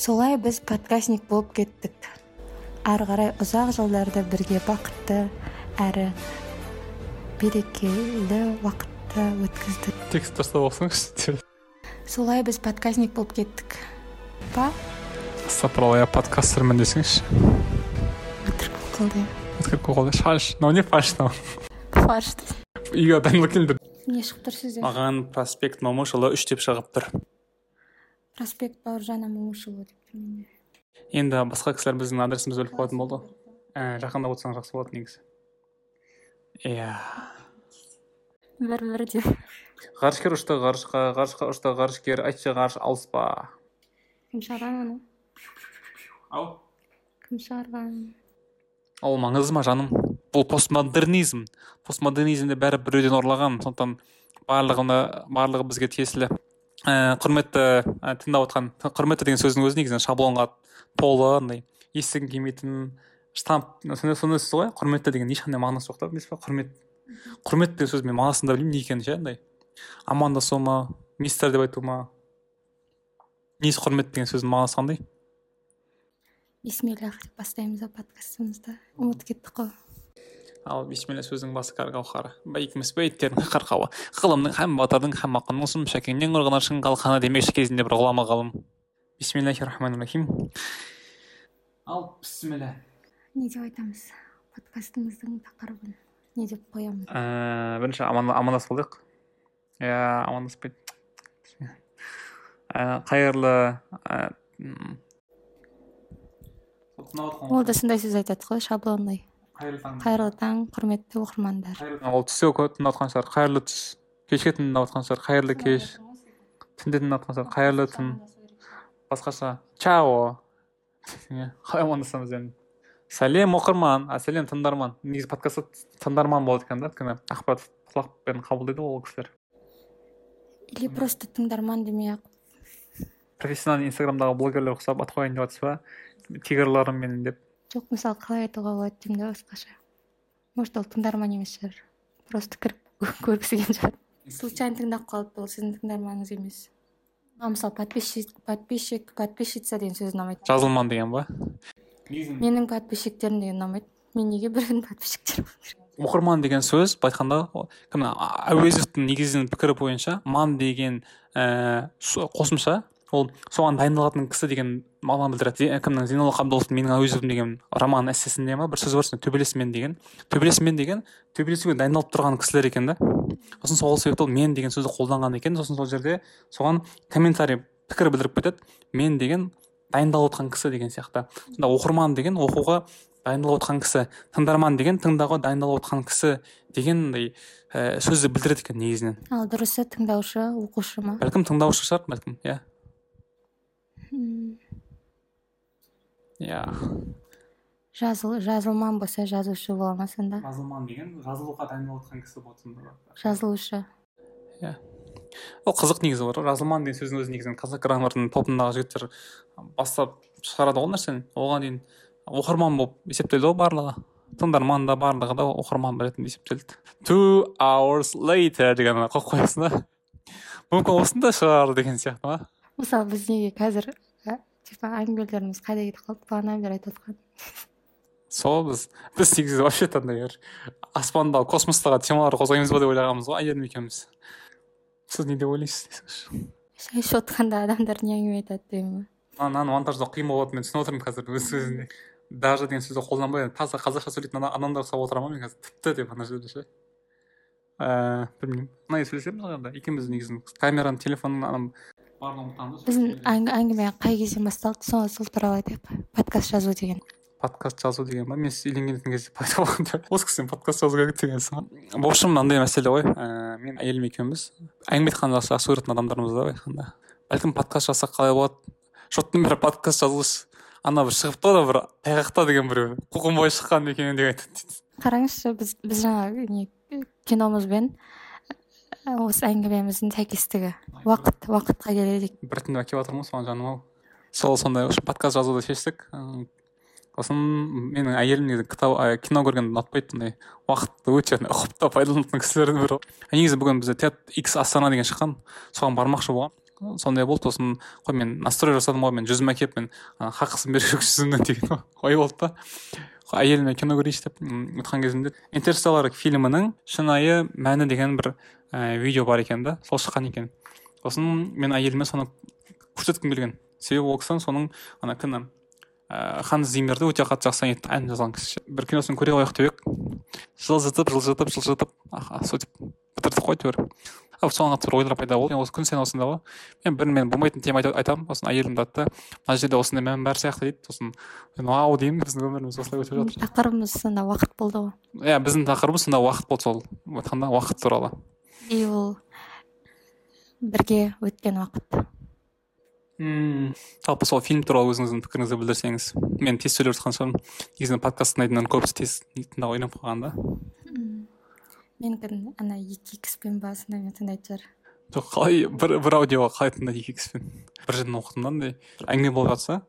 солай біз подкастник болып кеттік. Ары қарай ұзақ жылдарды бірге бақытты әрі берекелі уақытты өткіздік. Текст тастап алсаңызшы солай біз подкастник болып кеттік. Па? Сапрал я подкастермін десеңізші. Өтірік қылды өткір қойды шаш мынау не фальш мынау фарш үйге дайындалып келдім не шығып тұр сізде? Маған проспект момышұлы үш деп шығып тұр. Проспект бауыржан момышұлы деп тұр менде енді басқа кісілер біздің адресімізді біліп қоятын болды. Ә, жақындап отырсаң жақсы болады негізі. Иә. Бір бір деп. Ғарышкер ұшты ғарышқа ғарышқа ұшты ғарышкер айтшы ғарыш алыс па кім шығарған оны ау. Кім шығарған ол маңызды ма жаным? Бұл постмодернизм. Постмодернизмді бәрі біреуден ұрлаған сондықтан барлығына барлығы бізге тиесілі. Ә, құрметті ә, тыңдап отқан құрметті деген сөздің өзі негізінен шаблонға толы андай естігің келмейтін штамп сондай ғой құрметті деген ешқандай мағынасы жоқ та білесіз ба құрмет құрмет деген сөздің мен мағынасын да білмеймін не екенін ше андай. Амандасу ма мистер деп айту ма несі құрмет деген сөздің мағынасы қандай? Бисмиллах деп бастаймыз ба подкастымызды. Ұмытып кеттік қой. Ал бисмилля сөздің басы кәрі гауһары бәйкіміз бейіттердің қарқауы. Ғылымның һәм батырдың һәм ақынның сұм шәкеңнен ұрғаны шың қалқаны демекші кезінде бір ғұлама ғалым. Бисмиллахи рахмани рахим ал бісміллә не деп айтамыз? Подкастымыздың тақырыбын не деп қоямыз? Ә, бірінші аман, амандасып алайық иә амандаспайды ә, қайырлы ә, ол да сондай сөз айтады ғой шаблонный. Қайырлы таң қайырлы таң құрметті оқырмандар. Ол түсте тыңдап шығар. Қайырлы түс. Кешке тыңдап отқан шығар қайырлы кеш. түнде тыңдап шығар. Қайырлы түн. басқаша. Чао. Қалай амандасамыз енді. Сәлем оқырман. А сәлем тыңдарман. Негізі подкастта тыңдарман болады екен да өйткені ақпарат құлақпен қабылдайды ғой ол кісілер. Или просто тыңдарман демей ақ. Профессиональный инстаграмдағы блогерлер ұқсап ат қояйын деп жатсыз ба тигрларым менің деп. Жоқ мысалы қалай айтуға болады деймін да басқаша. Может ол тыңдарман емес шығар. Просто кіріп көргісі келген шығар случайно тыңдап қалыпты ол сіздің тыңдарманыңыз емес. Маған мысалы подписчик подписчик подписчица деген сөз ұнамайды. Жазылман деген ба? Менің подписчиктерім деген ұнамайды. Мен неге біреудің подписчиктері болуым керек? Оқырман деген сөз былай айтқанда кім а- әуезовтің негізінен пікірі бойынша ман деген ә, қосымша ол соған дайындалатын кісі деген мағынаны білдіреді Зе- кімнің зейнолла қабдоловтың менің әуезовым деген роман эссесінде ма? Бір сөз бар сондай төбелесмен деген төбелесмен деген төбелесуге дайындалып тұрған кісілер екен да. Сосын сол себепті ол мен деген сөзді қолданған екен. Сосын сол жерде соған комментарий пікір білдіріп кетеді. Мен деген дайындалып отқан кісі деген сияқты. Сонда оқырман деген оқуға дайындалып отқан кісі тыңдарман деген тыңдауға дайындалып отқан кісі дегендей ә, сөзді білдіреді екен негізінен. Ал дұрысы тыңдаушы оқушы ма? Бәлкім тыңдаушы шығар бәлкім иә. Иә жазыл жазылман болса жазушы бола ма сонда жазылман деген жазылуға дайындалып отқан кісі болады сонда жазылушы. Ол қызық негізі бар. Ғой жазылман деген сөздің өзі негізінен қазақ граммардың топындағы жігіттер бастап шығарады ғой ол нәрсені. Оған дейін оқырман болып есептелді ғой барлығы. Тыңдарман да барлығы да оқырман ретінде есептелді. Two hours later деген қойып қоясың да. Мүмкін осында шығар деген сияқты ма? Мысалы біз неге қазір типа әңгімелеріміз қайда кетіп қалды бағанадан бері айтып отқан. Сол біз біз негізі вообще андай бір аспандағы космостағы темалар қозғаймыз ба деп ойлағанбыз ғой әйелім екеуміз. Сіз не деп ойлайсыз десеңізші шай ішіп отқанда адамдар не әңгіме айтады деймін ба мынаны монтаждау қиын болатынын мен түсініп отырмын қазір өз сөзінде. Даже деген сөзді қолданбай таза қазақша сөйлейтін адамдар ұқсап отырамын ғой мен қазір? Тіпті деп ана жерде ше. Ііі білмеймін. Былай сөйлесеміз ғой енді екеуміз негізі камераны телефонның біздің әң- әңгіме қай кезден басталды? Сол сол туралы айтайық. Подкаст жазу деген. Подкаст жазу деген ба? Мен сіз үйленген кезде пайда болған осы кісі подкаст жазу керек дегенсің ғой в общем мынандай мәселе ғой. Ііі мен әйелім екеуміз. Әңгіме айтқанды жақсы жақсы көретін адамдармыз да былай айтқанда. Бәлкім подкаст жазсақ қалай болады? Шоттың бәрі подкаст жазылшы ана бір шығыпты ғой бір тайғақта деген біреу. Қуғын бойы шыққан екен деп айтады. Дейді қараңызшы біз біз жаңа не киномызбен ә, осы әңгімеміздің сәйкестігі уақыт уақытқа келедік біртіндеп әкеліп жатырмын ғой соған жаным ау? Сол сондай подкаст жазуды шештік. Сосын менің әйелім негізі кітап кино көргенді ұнатпайды андай уақытты өте ұқыпты пайдаланатын кісілердің бірі ғой негізі бүгін бізде тед икс астана деген шыққан. Соған бармақшы болған сондай болды сосын қой мен настрой жасадым ғой мен жүзім әкеліп мен хақысын беру керек жүзімнің деген ой болды да. Әйеліме кино көрейінші деп отырған кезімде интерстеллар фильмінің шынайы мәні деген бір ә, видео бар екен да сол шыққан екен. Сосын мен әйеліме соны көрсеткім келген. Себебі ол кісі соның ана кім ә, ханс зиммерді өте қатты жақсы ән жазған кісі. Бір киносын көре қояйық деп едік. Жылжытып жылжытып жылжытып. Сөйтіп бітірдік қой әйтеуір. Соған қатысты бір ойлар пайда болды. Осы күн сайын осындай ғой. Мен бір мен болмайтын тема айтамын. Сосын әйелім айтады да мына жерде осындай мән бар сияқты дейді. Сосын мен вау деймін біздің өміріміз осылай өтіп жатыр. Тақырыбымыз сонда уақыт болды ғой. Иә біздің тақырыбымыз сонда уақыт болды сол айтқанда уақыт туралы. И ол бірге өткен уақыт. Мм жалпы сол фильм туралы өзіңіздің пікіріңізді білдірсеңіз мен тез сөйлеп жатқан шығармын. Негізінде подкаст тыңдайтындар көбісі тез тыңдауға үйреніп қалған да. Менікін ана екі икспен ба сондаймен тыңдайтын шығар. Жоқ қалай бір бір аудиоға қалай тыңдайды екі икспен бір жерден оқыдым да андай. Әңгіме болып жатса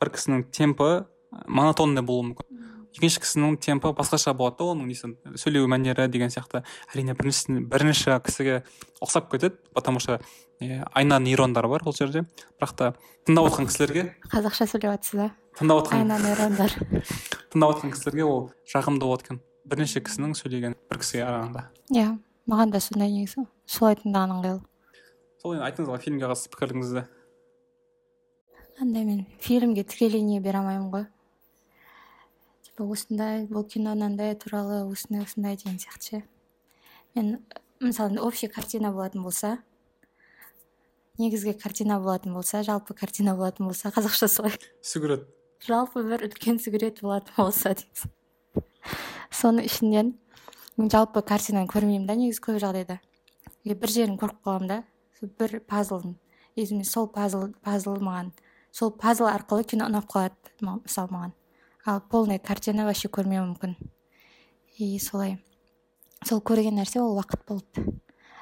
бір кісінің темпі монотонный болуы мүмкін. Екінші кісінің темпі басқаша болады да оның несі сөйлеу мәнері деген сияқты. Әрине бірінші бірінші кісіге ұқсап кетеді потому что айна нейрондары бар ол жерде. Бірақ та тыңдап отырған кісілерге қазақша сөйлеп жатсыз да? Тыңдап отырған айна нейрондар. Тыңдап отырған кісілерге ол жағымды болады екен. Бірнеше кісінің сөйлеген бір кісіге қарағанда иә маған да сондай негізі. Солай тыңдаған ыңғайлы сол енді айтыңыз ғой фильмге қатысты пікіріңізді андай мен фильмге тікелей не бере алмаймын ғой. Осындай бұл кино мынандай туралы осындай осындай деген сияқты ше. Мен мысалы общий картина болатын болса негізгі картина болатын болса жалпы картина болатын болса қазақша солай. Сүгірет жалпы бір үлкен сүгірет болатын болса соның ішінен мен жалпы картинаны көрмеймін да негізі көп жағдайда. И бір жерін көріп қаламын да бір пазлын и сол пазл пазл маған сол пазл арқылы кино ұнап қалады мысалы маған. Ал полный картина вообще көрмеуім мүмкін. И солай. Сол көрген нәрсе ол уақыт болды.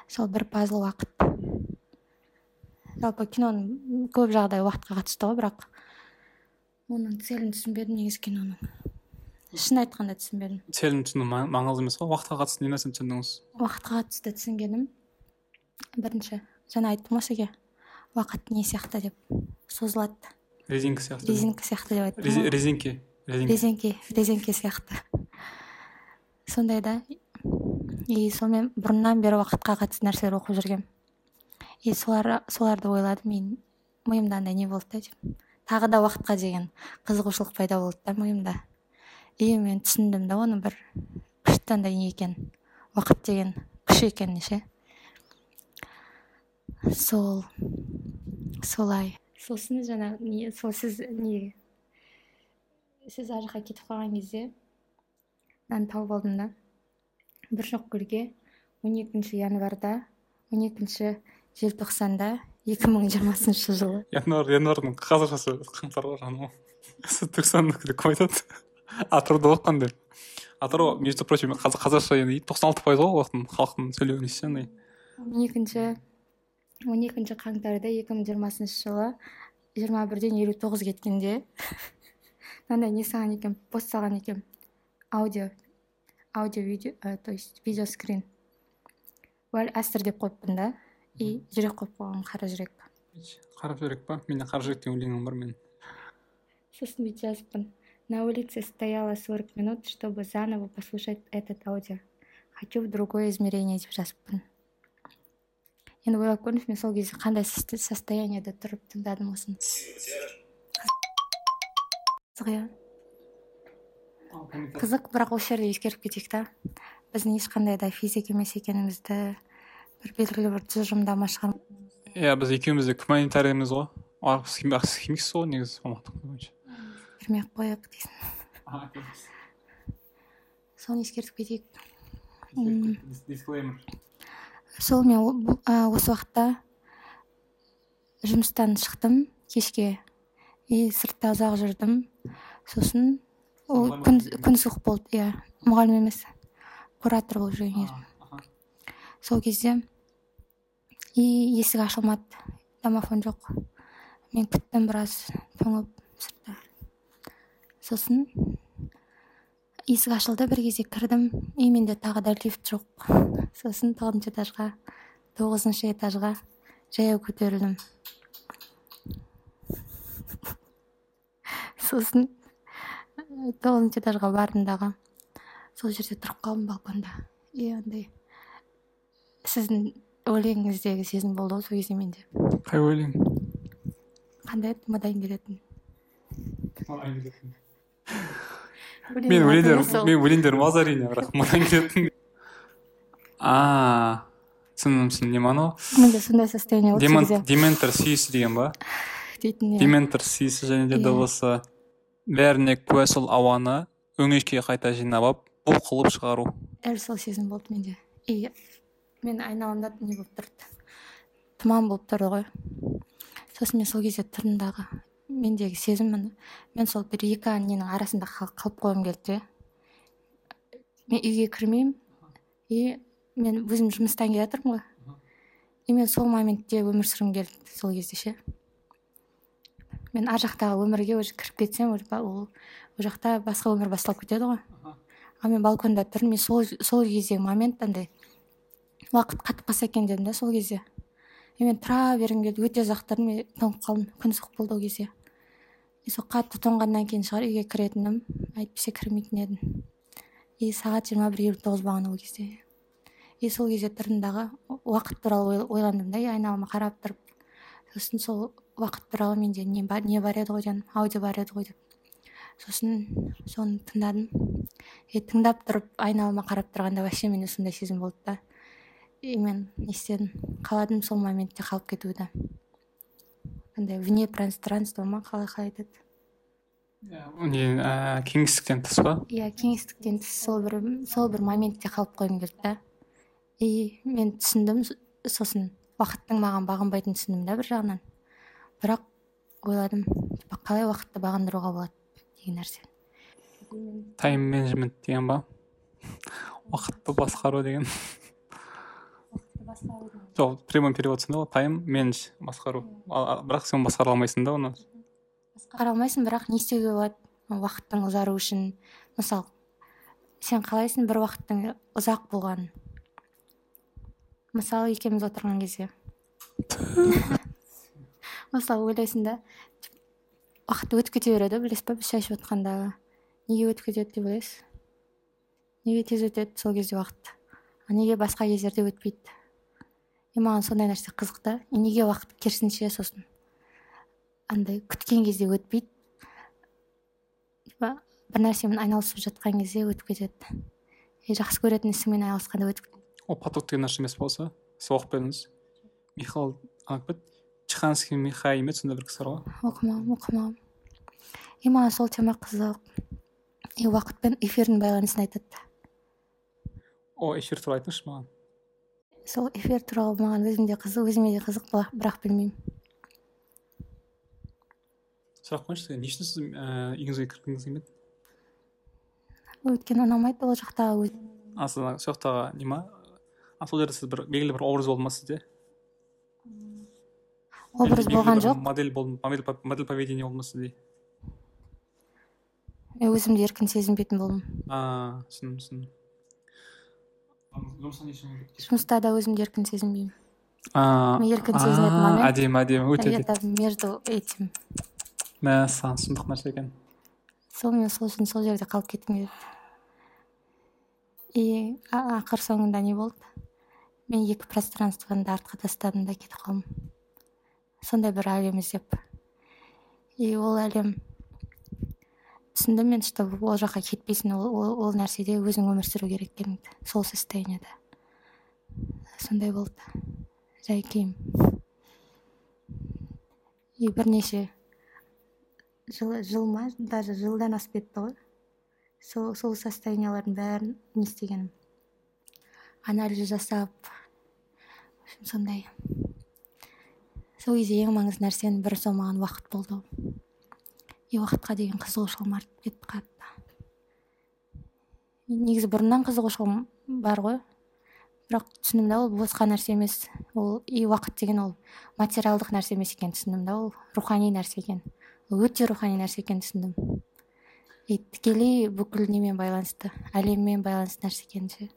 Сол бір пазл уақыт. Жалпы киноның көп жағдай уақытқа қатысты ғой бірақ оның целін түсінбедім негізі киноның. Шын айтқанда түсінбедім. Целін түсіну маңызды емес қой. Уақытқа қатысты не нәрсені түсіндіңіз? Уақытқа қатысты түсінгенім бірінші жаңа айттым ғой сізге. Уақыт не сияқты деп созылады. Резинка сияқты резинка сияқты деп айттым резинке резинке резинке сияқты сондай да и сонымен бұрыннан бері уақытқа қатысты нәрселер оқып жүргенмін и солар соларды ойладым мен миымда андай не болды да тағы да уақытқа деген қызығушылық пайда болды да миымда и мен түсіндім да оның бір күшті андай не екенін уақыт деген күш екенін ше сол солай сосын жаңа не сол сіз не сіз ар жаққа кетіп қалған кезде мынаны тауып алдым да бір шоқ гүлге он екінші январьда он екінші желтоқсанда екі мың жиырмасыншы жылы. Январь январьдың қазақшасы қаңтар ғой. Жаным деп кім айтады. Атырауда оқыған деп. Атырау между прочим қазақша енді тоқсан алты пайыз ғой халықтың халықтың сөйлеу несі андай он екінші он екінші қаңтарда екі мың жиырмасыншы жылы жиырма бірден елу тоғыз кеткенде мынандай не салған екенмін пост салған екенмін аудио. Аудио видео то есть видео скрин уәл әсір деп қойыппын да? И жүрек қойып қойған қара жүрек. Қара жүрек па? Менде қара жүрек деген өлеңім бар менің. Сосын бүйтіп жазыппын. На улице стояла сорок минут чтобы заново послушать этот аудио. Хочу в другое измерение деп жазыппын. Енді ойлап көріңіз мен сол кезде қандай состояниеде тұрып тыңдадым осыны. Қызық иә қызық бірақ осы жерде ескеріп кетейік та. Біздің ешқандай да физик емес екенімізді бір белгілі бір тұжырымдама шығар иә біз екеуміз де гуманитарийміз ғой. Сіз химиксіз ғой негізі мамандық бойынша. Бермей ақ қояйық дейсің соны ескертіп кетейік. Сол мен осы уақытта жұмыстан шықтым кешке. И сыртта ұзақ жүрдім. Сосын ол күн, күн суық болды иә. Мұғалім емес. Куратор болып жүрген кезім сол кезде и есік ашылмады. Домофон жоқ. Мен күттім біраз тоңып сыртта. Сосын есік ашылды бір кезде кірдім. И менде тағы да лифт жоқ. Сосын тоғызыншы этажға тоғызыншы этажға жаяу көтерілдім. Сосын тоғызыншы этажға бардым дағы сол жерде тұрып қалдым балконда. И андай сіздің өлеңіңіздегі сезім болды ғой сол кезде менде. Қай өлең? Қандай еді? Мадайын келетін мен өлеңдерім мен өлеңдерім аз әрине бірақ мынаны келетін а түсіндім түсіндім не анау менде сондай состояние болды дементор сүйісі деген ба? Дейтін иә дементор сүйісі және де Иә. дыбысы. Бәріне куә сол ауаны өңешке қайта жинап алып бу қылып шығару. Дәл сол сезім болды менде. И мен айналамда не болып тұрды? Тұман болып тұрды ғой. Сосын мен сол кезде тұрдым дағы мендегі сезім міне мен сол бір екі ненің арасында қал- қалып қойғым келді де. Мен үйге кірмеймін и мен өзім жұмыстан келе жатырмын ғой. И мен сол моментте өмір сүргім келді сол кезде ше. Мен ар жақтағы өмірге уже кіріп кетсем уже ол ол жақта басқа өмір басталып кетеді ғой. Ал мен балконда тұрмын мен сол сол кездегі момент андай уақыт қатып қалса екен дедім да сол кезде. И мен тұра бергім келді өте ұзақ тұрдым и тоңып қалдым күн суық болды ол кезде. И сол қатты тоңғаннан кейін шығар үйге кіретінім әйтпесе кірмейтін едім. И сағат жиырма бір елу тоғыз болған ол кезде. И сол кезде тұрдым дағы уақыт туралы ой- ойландым да и айналама қарап тұрып сосын сол уақыт туралы менде. Не бар, не бар еді ғой дедім. Аудио бар еді ғой деп. Сосын соны тыңдадым. И тыңдап тұрып айналама қарап тұрғанда вообще менде сондай сезім болды да. И мен не істедім? Қаладым сол моментте қалып кетуді. Андай вне пространство ма қалай қалай айтады не ә, кеңістіктен тыс па? Иә кеңістіктен тыс. Сол бір сол бір моментте қалып қойғым келді да. И мен түсіндім сосын уақыттың маған бағынбайтынын түсіндім да бір жағынан. Бірақ ойладым типа қалай уақытты бағындыруға болады? деген нәрсе. Тайм менеджмент деген ба? Уақытты басқару деген. Жоқ прямой перевод сондай ғой. Тайм менедж басқару. Бірақ сен басқара алмайсың да оны. Басқара алмайсың бірақ не істеуге болады? Уақыттың ұзару үшін. Мысалы сен қалайсың бір уақыттың ұзақ болғанын? Мысалы екеуміз отырған кезде. мысалы ойлайсың да уақыт өтіп кете береді білесіз ба біз шай ішіп жатқанда неге өтіп кетеді деп ойлайсыз? Неге тез өтеді сол кезде уақыт? А неге басқа кездерде өтпейді? И маған сондай нәрсе қызық та. И неге уақыт керісінше сосын андай күткен кезде өтпейді? Бір нәрсемен айналысып жатқан кезде өтіп кетеді. И жақсы көретін ісіңмен айналысқанда өтіп ол поток деген нәрсе емес па осы сіз оқып бердіңіз михаил ана чханский михай еді сондай бір кісі бар ғой оқымағанмын оқымағанмын и маған сол тема қызық и уақыт пен эфирдің байланысын айтады о эфир туралы айтыңызшы маған. Сол эфир туралы маған өзім де қызық өзіме де қызық бірақ- бірақ білмеймін. Сұрақ қойыңызшы не үшін сіз ііі үйіңізге кіргіңіз келмеді өйткені ұнамайды ол жақтағы өз- а сіз сол жақтағы не ма? А сол жерде сіз бір белгілі бір образ болды ма сізде? Образ болған жоқ. модель болды модель, по- модель поведения болды ма сізде мен өзімді еркін сезінбейтін болдым. А түсіндім түсіндім. Жұмыста да өзімді еркін сезінбеймін. Еркін сезінетін а, момент. әдемі әдемі өте между этим. Мәссаған сұмдық нәрсе екен. Сол мен сол үшін сол жерде қалып кеткім келеді и а- ақыр соңында не болды? Мен екі пространствоны да артқа тастадым да кетіп қалдым. Сондай бір әлем іздеп. И ол әлем түсіндім мен что ол жаққа кетпейсің ол, ол, ол нәрседе өзің өмір сүру керек екеніңді сол состояниеда. Сондай болды. Жай күйім и бірнеше жыл, жыл ма даже жылдан асып кетті ғой. Сол сол состояниялардың бәрін не істегенім. Анализ жасап сондай. Сол кезде ең маңызды нәрсенің бірі сол маған уақыт болды и уақытқа деген қызығушылығым артып кетті қатты. Негізі бұрыннан қызығушылығым бар ғой. Бірақ түсіндім да ол босқа нәрсе емес. Ол и уақыт деген ол материалдық нәрсе емес екенін түсіндім да ол. Рухани нәрсе екен. Ол өте рухани нәрсе екенін түсіндім. И тікелей бүкіл немен байланысты әлеммен байланысты нәрсе екенін ше.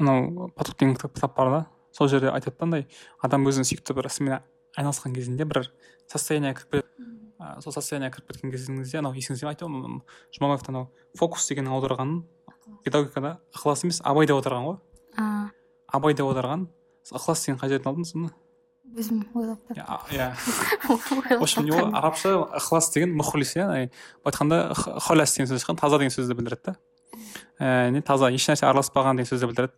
Анау поток деген кітап бар да. Сол жерде айтады да андай адам өзінің сүйікті бір ісімен айналысқан кезінде бір состояниеге кіріп кетеді ә, сол состояниеге кіріп кеткен кезіңізде анау есіңізде ме айтамын жұмабаевтың анау фокус деген аударғанын педагогикада ықылас емес абай деп аударған ғой. А. Абай деп аударған. Ықылас деген қай жерден алдыңыз оны? Өзім ойлап таптым. Иә в общем арабша ықылас деген мұхлис иә? Былай айтқанда холяс деген сөз шыққан таза деген сөзді білдіреді да. Ііі не таза ешнәрсе араласпаған деген сөзді білдіреді.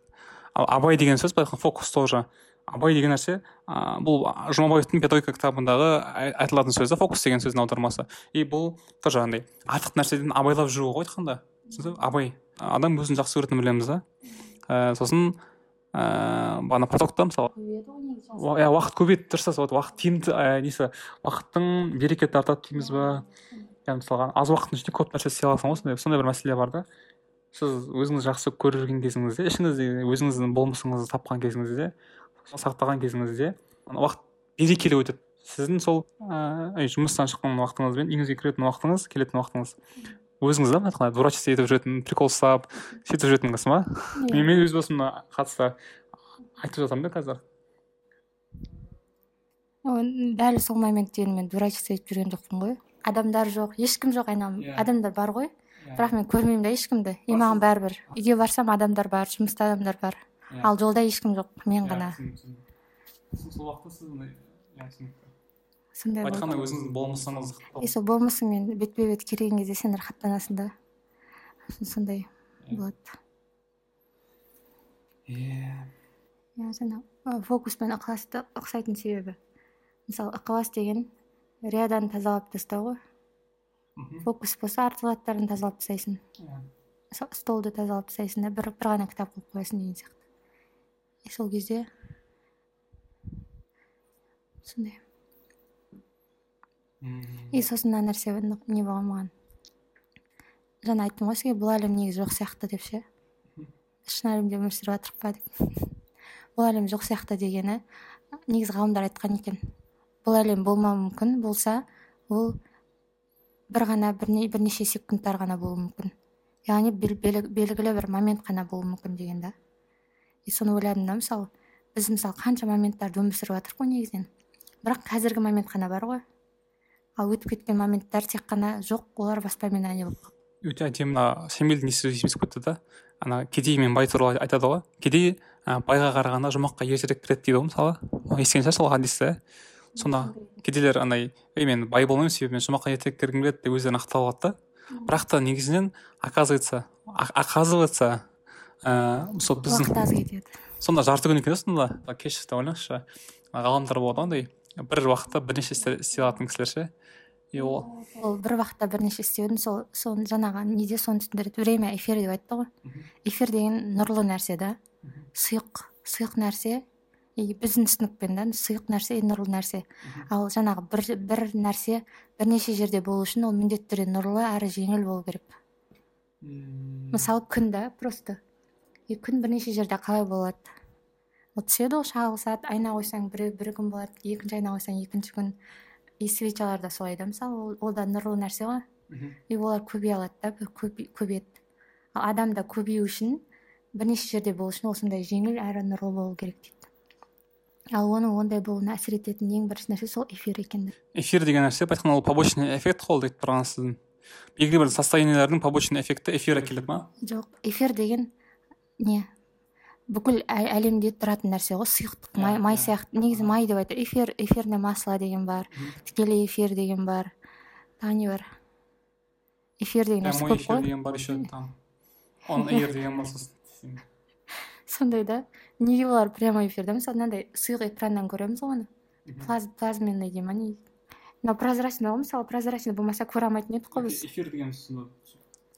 Ал абай деген сөз былай айтқанда фокус тоже. Абай деген нәрсе ә, бұл жұмабаевтың педагогика кітабындағы ай- айтылатын сөз да фокус деген сөздің аудармасы. И бұл тоже андай артық нәрседен абайлап жүру ғой айтқанда. Түсінсіз абай. Адам өзін жақсы көретінін білеміз да. Ә, сосын ыыы бағана потокта мысалы. Иә уақыт көбейеді дұрыс вот уақыт тиімді ә, несі уақыттың берекеті артады дейміз ба? Иә мысалға аз уақыттың ішінде көп нәрсе істей аласың ғой сондай сондай бір мәселе бар да. Сіз өзіңіз жақсы көрген кезіңізде ішіңізде өзіңіздің болмысыңызды тапқан кезіңізде сақтаған кезіңізде уақыт берекелі өтеді? Сіздің сол ыыы жұмыстан шыққан уақытыңыз бен үйіңізге кіретін уақытыңыз келетін уақытыңыз. Өзіңіз да былай айтқанда дурачество етіп жүретін прикол ұстап сөйтіп жүретін кісі ма? Мен мен өз басыма қатысты айтып жатырмын да қазір. Дәл сол моментте мен дурачество етіп жүрген жоқпын ғой. Адамдар жоқ ешкім жоқ айналамда Иә. адамдар бар ғой. Бірақ мен көрмеймін да ешкімді. И маған бәрібір үйге барсам адамдар бар жұмыста адамдар бар. Ал жолда ешкім жоқ мен ғана. сол уақытта сіз сондай айтқанда өзіңіздің болмысыңыз и сол болмысыңмен бетпе бет келген кезде сен рахаттанасың да. Сондай болады. Иә иә жаңа ы, фокус пен ықыласты ұқсайтын себебі. Мысалы ықылас деген риядан тазалап тастау ғой. Фокус болса артық заттарын тазалап тастайсың. Столды тазалап тастайсың да бір, бір ғана кітап қойып қоясың деген сияқты. Сол кезде сондай. И сосын мына нәрсе не болған маған. Жаңа айттым ғой сізге бұл әлем негізі жоқ сияқты деп ше. Шын әлемде өмір сүріп жатырық па деп. Бұл әлем жоқ сияқты дегені негізі ғалымдар айтқан екен. Бұл әлем болмауы мүмкін болса ол бір ғана бірне, бірнеше секундтар ғана болуы мүмкін. Яғни бел- белгілі бір момент қана болуы мүмкін деген да. И соны ойладым да мысалы. Біз мысалы қанша моменттарды өмір сүріп жатырмық қой негізінен. Бірақ қазіргі момент қана бар ғой. Ал өтіп кеткен моменттер тек қана жоқ олар воспоминание болып қалды. Өте әдемі. Несі есіме кетті да? Ана кедей мен бай туралы айтады ғой. Кедей байға қарағанда жұмаққа ертерек кіреді дейді ғой мысалы. Естіген шығарсыз сол хадисті. Сонда кедейлер андай ей мен бай болмаймын себебі мен жұмаққа ертерек кіргім келеді деп өздерін ақтап алады да. Бірақ та негізінен оказывается оказывается ыыы сол біздің уақыт аз кетеді сонда жарты күн екен да сонда кеш деп ойлаңызшы ғаламдар болады ғой андай бір уақытта бірнеше істей алатын кісілер ше. И ол ол бір уақытта бірнеше істеудің сол соны жаңағы неде соны түсіндіреді? Время эфир деп айтты ғой. Эфир деген нұрлы нәрсе да. Сұйық сұйық нәрсе. И біздің түсінікпен да сұйық нәрсе и нұрлы нәрсе. Ал жаңағы бір, бір нәрсе бірнеше жерде болу үшін ол міндетті түрде нұрлы әрі жеңіл болу керек. Мысалы күн да просто. И күн бірнеше жерде қалай болады? Ол түседі ғой шағылысады айна қойсаң бір, бір күн болады екінші айна қойсаң екінші күн. И свечалар да солай да мысалы ол, ол да нұрлы нәрсе ғой. И олар көбейе алады да көбейеді. Ал адамда көбею үшін бірнеше жерде болу үшін ол сондай жеңіл әрі нұрлы болу керек дейді. Ал оның ондай болуына әсер ететін ең бірінші нәрсе сол эфир екен эфир деген нәрсе былай айтқанда ол побочный эффект қой ол айтып тұрған сіздің. Белгілі бір состояниелердің побочный эффекті эфир әкеледі ма? Жоқ эфир деген не. Бүкіл әлемде тұратын нәрсе ғой сұйықтық май, май сияқты. Негізі май деп айтады эфир эфирное масло деген бар. Тікелей эфир деген бар. Тағы не бар? Эфир деген нәрсе көп қой. деген бар еще там. Он эйр деген бар сосын сондай да. Неге олар прямой эфирде мысалы мынандай сұйық экраннан көреміз ғой оны. Плаз, плазменный дей ма не мынау прозрачный ғой мысалы прозрачный болмаса көре алмайтын едік қой біз. эфир деген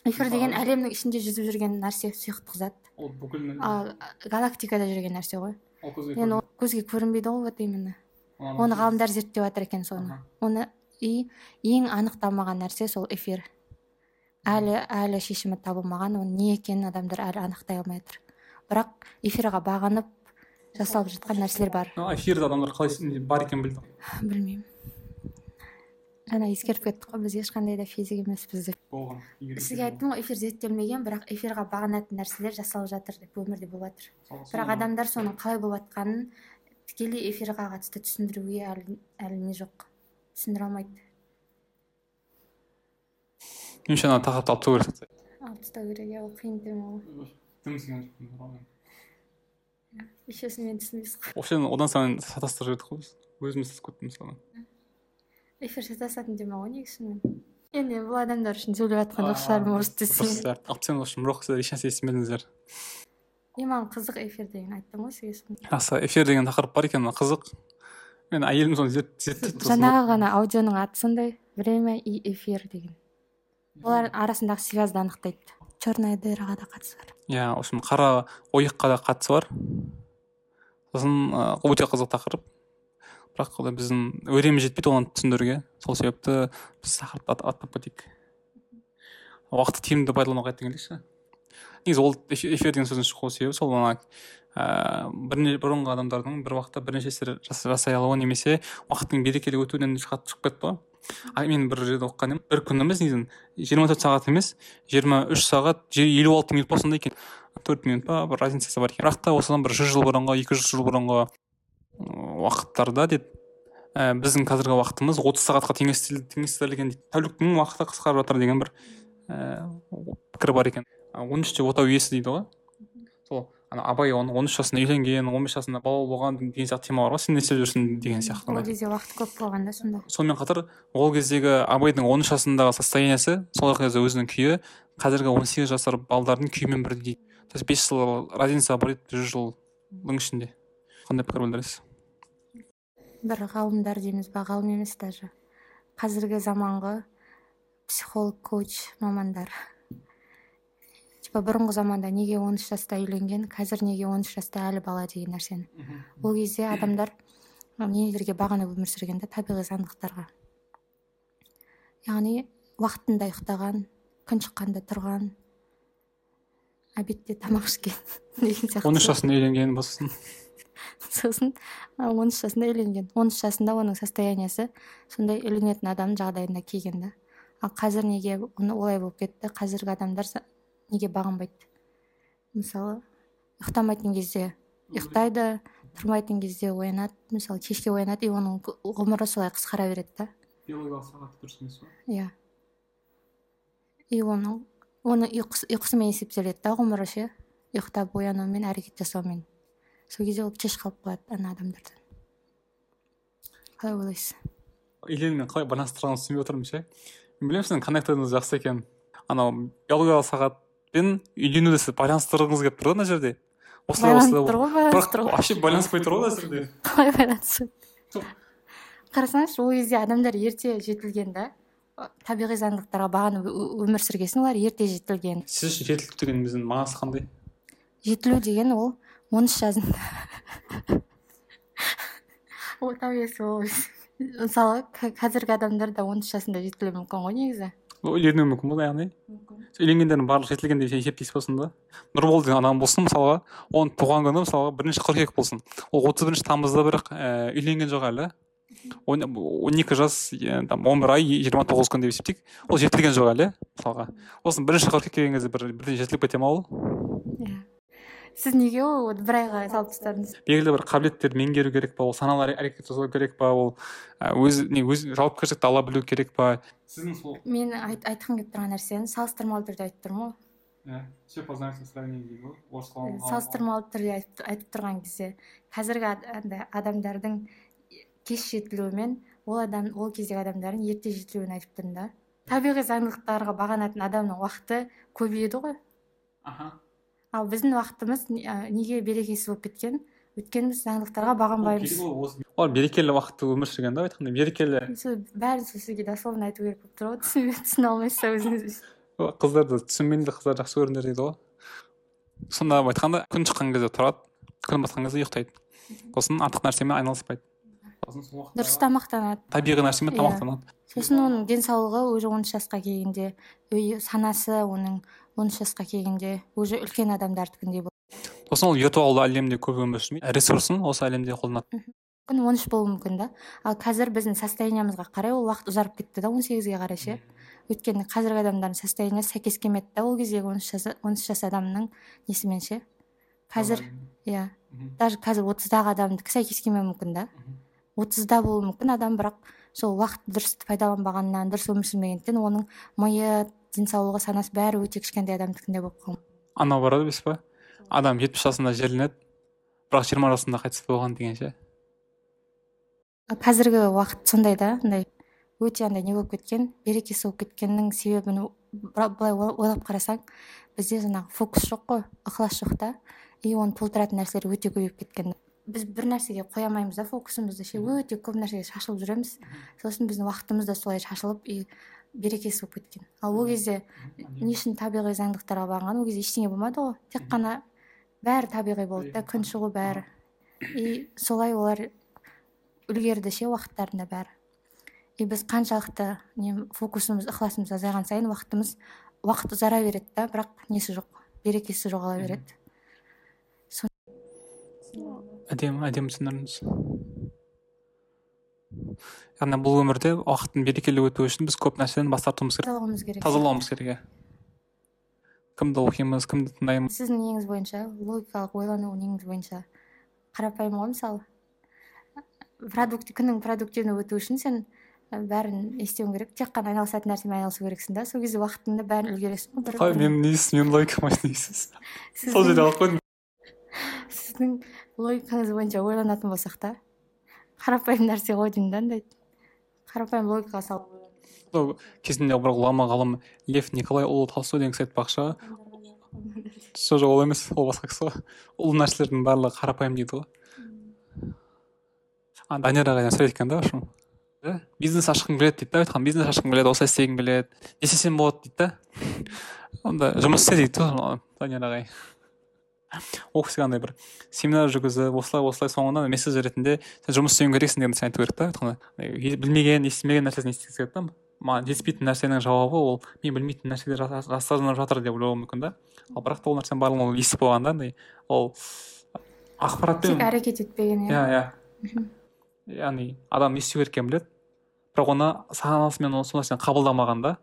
эфир деген әлемнің ішінде жүзіп жүрген нәрсе сұйықтық зат. Ол бүкіл ал галактикада жүрген нәрсе ғой. Ол көзге енді ол көзге көрінбейді ғой вот именно. Оны ғалымдар зерттеп жатыр екен соны. Оны и ең анықталмаған нәрсе сол эфир. Әлі әлі шешімі табылмаған оның не екенін адамдар әлі анықтай алмай жатыр бірақ эфирға бағынып жасалып жатқан нәрселер бар. А, эфирде адамдар қалай бар екенін білді білмеймін. Жаңа ескертіп кеттік қой біз ешқандай да физик емеспіз деп болған сізге айттым ғой эфир зерттелмеген бірақ эфирға бағынатын нәрселер жасалып жатыр деп өмірде болып жатыр бірақ адамдар соның қалай болып жатқанын тікелей эфирға қатысты түсіндіруге әлі, әлі не жоқ түсіндіре алмайды меніңше ана тақырыпты алып тастау керек алып тастау керек иә ол қиын тема ғой еще мен түсінбейсіз ғой вообще одан сайын шатастырып жібердік қой біз өзіміз сатып кеттік мысалы эфир шатасатын тема ғой негізі шынымен енді бұл адамдар үшін сөйлеп жатқан жоқ шығармын может тастайын в общем жоқ сіздер ешнәрсе естімедіңіздер е маған қызық эфир деген айттым ғой сізге раса эфир деген тақырып бар екен қызық. Мен әйелім соны зерт- зерттеп жаңағы ғана аудионың аты сондай время и эфир деген. Олар арасындағы связьды анықтайды. Черная дыраға да қатысы бар иә в общем қара ойыққа да қатысы бар сосын өте қызық тақырып бірақ біздің өреміз жетпейді оны түсіндіруге. Сол себепті біз тақырыпты ат- аттап кетейік уақытты тиімді пайдалануға қайтып келейікші негізі ол эфир деген сөздің шығу себебі сол ана ыыы бірне бұрынғы адамдардың бір уақытта бірнеше істер жас- жасай алуы немесе уақыттың берекелі өтуінен шығып кетті ғой мен бір жерде оқыған едім. Бір күніміз негізі жиырма төрт сағат емес жиырма үш сағат елу алты минут па сондай екен төрт минут па? Бір разницасы бар екен бірақ та осыдан бір жүз жыл бұрынғы екі жүз жыл бұрынғы уақыттарда деп ә, біздің қазіргі уақытымыз отыз сағатқа теңестіріл- теңестірілген дейді. Тәуліктің уақыты қысқарып жатыр деген бір ііі пікір бар екен. Он үште отау иесі дейді ғой. Сол ана абай он он үш жасында үйленген он бес жасында бала болған деген сияқты тема бар ғой сен не істеп жүрсің деген сияқты ол кезде уақыт көп болған да сонда. Сонымен қатар ол кездегі абайдың он үш жасындағы состояниесі сол кезде өзінің күйі қазіргі он сегіз жасар балдардың күйімен бірдей то есть бес жыл разница бар еді жүз жылдың ішінде. Қандай пікір білдіресіз? Бір ғалымдар дейміз ба? Ғалым емес даже. Қазіргі заманғы психолог коуч мамандар. Типа бұрынғы заманда неге он үш жаста үйленген қазір неге он үш жаста әлі бала деген нәрсені. Ол кезде адамдар нелерге бағынып өмір сүрген да табиғи заңдылықтарға. Яғни уақытында ұйықтаған күн шыққанда тұрған обедте тамақ ішкен деген сияқты. он үш жасында үйленген болсын. сосын он үш жасында үйленген. Он үш жасында оның состояниесі сондай үйленетін адамның жағдайында келген да ал қазір неге олай болып кетті? Қазіргі адамдар неге бағынбайды? Мысалы ұйықтамайтын кезде ұйықтайды тұрмайтын кезде оянады мысалы кешке оянады и оның ғұмыры солай қысқара береді да. Биологиялық сағат дұрыс емес иә. И оның оны ұйқысы, ұйқысымен есептеледі да ғұмыры ше ұйықтап оянуымен әрекет жасаумен. Сол кезде ол кеш қалып қалады ана адамдардан қалай ойлайсыз? Үйленумен қалай байланыстырғанын түсінбей отырмын ше? Мен білемін сіздің коннекторыңыз жақсы екен. Анау биологиялық сағатпен үйленуді сіз байланыстырғыңыз келіп тұр ғой мына жерде. Осылай осылай. Бірақ вообще байланыспай тұр ғой мына жерде. Қалай байланысып Жоқ. қарасаңызшы ол кезде адамдар ерте жетілген да. Табиғи заңдылықтарға бағынып өмір сүрген соң олар ерте жетілген. Сіз үшін жетілу деген біздің мағынасы қандай? Жетілу деген ол он үш жасында ол табиғи ол мысалы қазіргі адамдар да он үш жасында жетілуі мүмкін ғой негізі үйленуі мүмкін ғой яғни үйленгендердің барлығы жетілген деп есептейсіз ба сонда нұрбол деген адам болсын мысалға оның туған күні мысалға бірінші қыркүйек болсын ол отыз бірінші тамызда бірақ ііі үйленген жоқ әлі он екі жас там он бір ай жиырма тоғыз күн деп есептейік ол жетілген жоқ әлі мысалға сосын бірінші қыркүйек келген кезде бір бірден жетіліп кете ма ол иә сіз неге ол бір айға салып тастадыңыз белгілі бір қабілеттерді меңгеру керек па ол саналы әре- әрекет жасау керек па ол? І өз не өз жауапкершілікті ала білу керек па? Сіздің сол мен айт, айтқым келіп тұрған нәрсені салыстырмалы түрде айтып тұрмын ғой. Все познается сравнение дейді ғой орысқа салыстырмалы түрде айтып, айтып тұрған кезде қазіргі андай адамдардың кеш жетілуімен ол адам ол кездегі адамдардың ерте жетілуін айтып тұрмын да. Табиғи заңдылықтарға бағанатын адамның уақыты көбейеді ғой. Аха. Ал біздің уақытымыз не- неге берекесіз болып кеткен? Өйткені біз заңдылықтарға бағынбаймыз. Олар берекелі уақытты өмір сүрген да айтқандай берекелі. Сол бәрін сол сізге дословно айту керек болып тұр ғой. Түсіне алмайсыз ба өзіңіз? Қыздарды түсінбейді қыздар жақсы көріңдер дейді ғой. Сонда айтқанда күн шыққан кезде тұрады күн батқан кезде ұйықтайды. Сосын артық нәрсемен айналыспайды. Сосын сол уақытта дұрыс тамақтанады. Табиғи нәрсемен Иә. тамақтанады? Сосын оның денсаулығы уже он үш жасқа келгенде санасы оның он үш жасқа келгенде уже үлкен адамдардікіндей болады сосын ол виртуалды әлемде көп өмір сүрмейді. Ресурсын осы әлемде қолданады. Мүмкін он үш болуы мүмкін да. Ал қазір біздің состояниемызға қарай ол уақыт ұзарып кетті да он сегізге қарай ше. Өйткені қазіргі адамдардың состояниесі сәйкес келмеді да ол кездегі он үш жас он үш жас адамның несімен ше. Қазір иә. Даже қазір отыздағы адамдікі сәйкес келмеуі мүмкін да. Отызда болуы мүмкін адам бірақ сол уақыт дұрыс пайдаланбағаннан дұрыс өмір сүрмегендіктен оның миы денсаулығы санасы бәрі өте кішкентай адамдікіндей болып қалған анау бар емес па? Адам жетпіс жасында жерленеді бірақ жиырма жасында қайтыс болған деген ше? Қазіргі уақыт сондай да андай өте андай не болып кеткен берекесі болып кеткеннің себебін былай ойлап қарасаң бізде жаңағы фокус жоқ қой ықылас жоқ та и оны толтыратын нәрселер өте көбейіп кеткен. Біз бір нәрсеге қоя алмаймыз да фокусымызды. Ше өте көп нәрсеге шашылып жүреміз. Сосын біздің уақытымыз да солай шашылып и берекесіз болып кеткен. Ал ол кезде не үшін табиғи заңдылықтарға бағынған? Ол кезде ештеңе болмады ғой. Тек қана бәрі табиғи болды да күн шығу бәрі. И солай олар үлгерді ше уақыттарында бәрі. И біз қаншалықты не фокусымыз ықыласымыз азайған сайын уақытымыз уақыт ұзара береді да бірақ несі жоқ берекесі жоғала береді. Әдемі әдемі түсіндірдіңіз яғни бұл өмірде уақыттың берекелі өтуі үшін біз көп нәрседен бас тартуымыз керек. Тазалауымыз керек. Тазалауымыз керек иә. Кімді оқимыз кімді тыңдаймыз? Сіздің неңіз бойынша логикалық ойлану неңіз бойынша қарапайым ғой мысалы. Продукт күнің продуктивно өтуі үшін сен бәрін істеуің керек. Тек қана айналысатын нәрсемен айналысу керексің да сол кезде уақытыңды бәрін үлгересің ғой менің несі менің логикама сол жерде алып қойдым. сіздің логикаңыз бойынша ойланатын болсақ та қарапайым нәрсе ғой деймін да андай. Қарапайым логикаға салып кезінде бір ғұлама ғалым лев николайұлы толстой деген кісі айтпақшы. Жоқ жоқ ол емес ол басқа кісі ғой. Ұлы нәрселердің барлығы қарапайым дейді ғой. Данияр ағай сөйледі екен да бизнес ашқым келеді дейді да айтқан. Бизнес ашқым келеді осылай істегім келеді. Не істесем болады дейді да. Онда жұмыс істе дейді ғой данияр ағай. Ол кісіге андай бір семинар жүргізіп осылай осылай соңында месседж ретінде сен жұмыс істеуің керексің деген нәрсені айту керек та айтқанда. Білмеген естімеген нәрсесін естігісі келеді да маған жетіспейтін нәрсенің жауабы ол мен білмейтін нәрселер жасырынып жатыр деп ойлауы мүмкін да. Ал бірақ та ол нәрсенің барлығын ол естіп қойған да андай ол ақпаратпен тек әрекет етпеген иә. Иә яғни адам не істеу керек екенін біледі. Бірақ оны санасымен сол нәрсені қабылдамаған да.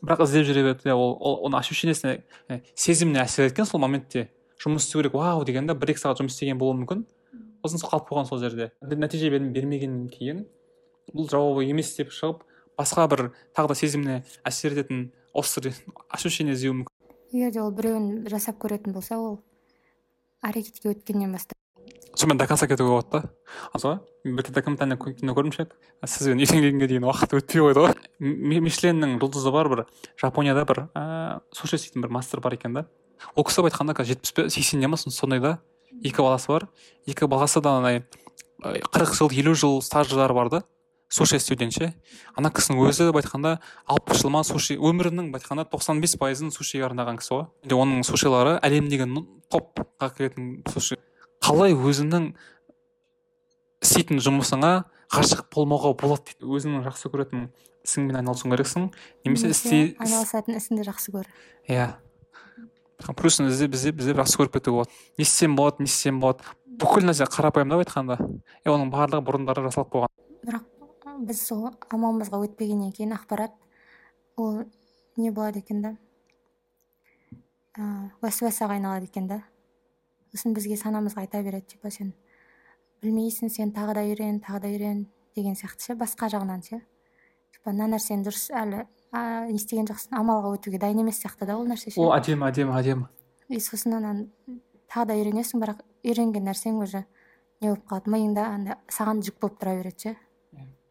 Бірақ іздеп жүре береді иә ол, ол оның ощущениесіне сезіміне әсер еткен сол моментте жұмыс істеу керек. Вау деген да бір екі сағат жұмыс істеген болуы мүмкін. Сосын қалып қойған сол жерде. Нәтиже бермегеннен кейін бұл жауабы емес деп шығып басқа бір тағы да сезіміне әсер ететін острый ощущение іздеуі мүмкін. Егер де ол біреуін жасап көретін болса ол әрекетке өткеннен бастап сонымен до конца кетуге болады да сол бір документальный кино көрдім ше сізбен үйленгенге дейін уақыт өтпей қойды ғой мишленнің жұлдызы бар бір жапонияда бір ыыы суши істейтін бір мастер бар екен да ол кісі айтқанда қазір жетпіс сексенде ма сондай да екі баласы бар екі баласы да андай қырық жыл елу жыл стаждары бар да суши істеуден ше ана кісінің өзі былай айтқанда алпыс жыл ма суши өмірінің былай айтқанда тоқсан бес пайызын сушиге арнаған кісі ғой оның сушилары әлемдегі топқа кіретін суши қалай өзіңнің істейтін жұмысыңа ғашық болмауға болады дейді. Өзіңнің жақсы көретін ісіңмен айналысуың керексің. Немесе істей айналысатын ісіңді жақсы көр. Иә. Плюсын іздеп іздеп іздеп жақсы көріп кетуге болады. Не істесем болады не істесем болады. Бүкіл нәрсе қарапайымдап айтқанда и оның барлығы бұрындары жасалып қойған. Бірақ біз сол амалымызға өтпегеннен кейін ақпарат ол не болады екен да? Ыыы уәсуасаға айналады екен да? Сосын бізге санамызға айта береді типа сен білмейсің сен тағы да үйрен тағы да үйрен деген сияқты ше басқа жағынан ше. Типа мына нәрсені дұрыс әлі не істеген жоқсың амалға өтуге дайын емес сияқты да ол нәрсе ше. Ол әдемі әдемі әдемі. И сосын анан тағы да үйренесің бірақ үйренген нәрсең уже не болып қалады. Миыңда андай саған жүк болып тұра береді ше.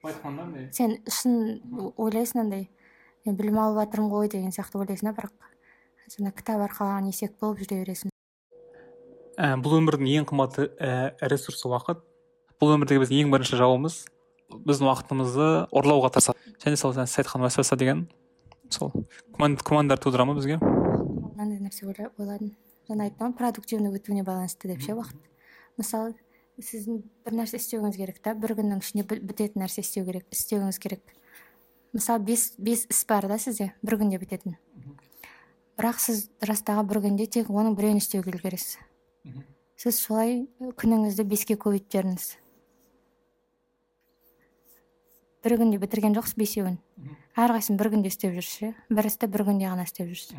Былай сен шын ойлайсың андай мен білім алып жатырмын ғой деген сияқты ойлайсың да бірақ жаңа кітап арқалаған есек болып жүре бересің. Ә, бұл өмірдің ең қымбатты ә, ресурсы уақыт. Бұл өмірдегі біздің ең бірінші жауымыз. Біздің уақытымызды ұрлауға тырысады. Және сол сіз айтқан уәсуаса деген сол күмәндар тудыра ма бізге? Мынандай нәрсе ойладым. Жаңа айттым ғой продуктивный өтуіне байланысты деп ше уақыт. Мысалы сіздің бір нәрсе істеуіңіз керек та бір күннің ішінде бітетін нәрсе істеу керек істеуіңіз керек. Мысалы бес бес іс бар да сізде бір күнде бітетін. Бірақ сіз растағы бір күнде тек оның біреуін істеуге үлгересіз. Сіз солай күніңізді беске көбейтіп жіберіңіз бір күнде бітірген жоқсыз бесеуін. Әрқайсысын бір күнде істеп жүрсіз иә? Бір істі бір күнде ғана істеп жүрсіз.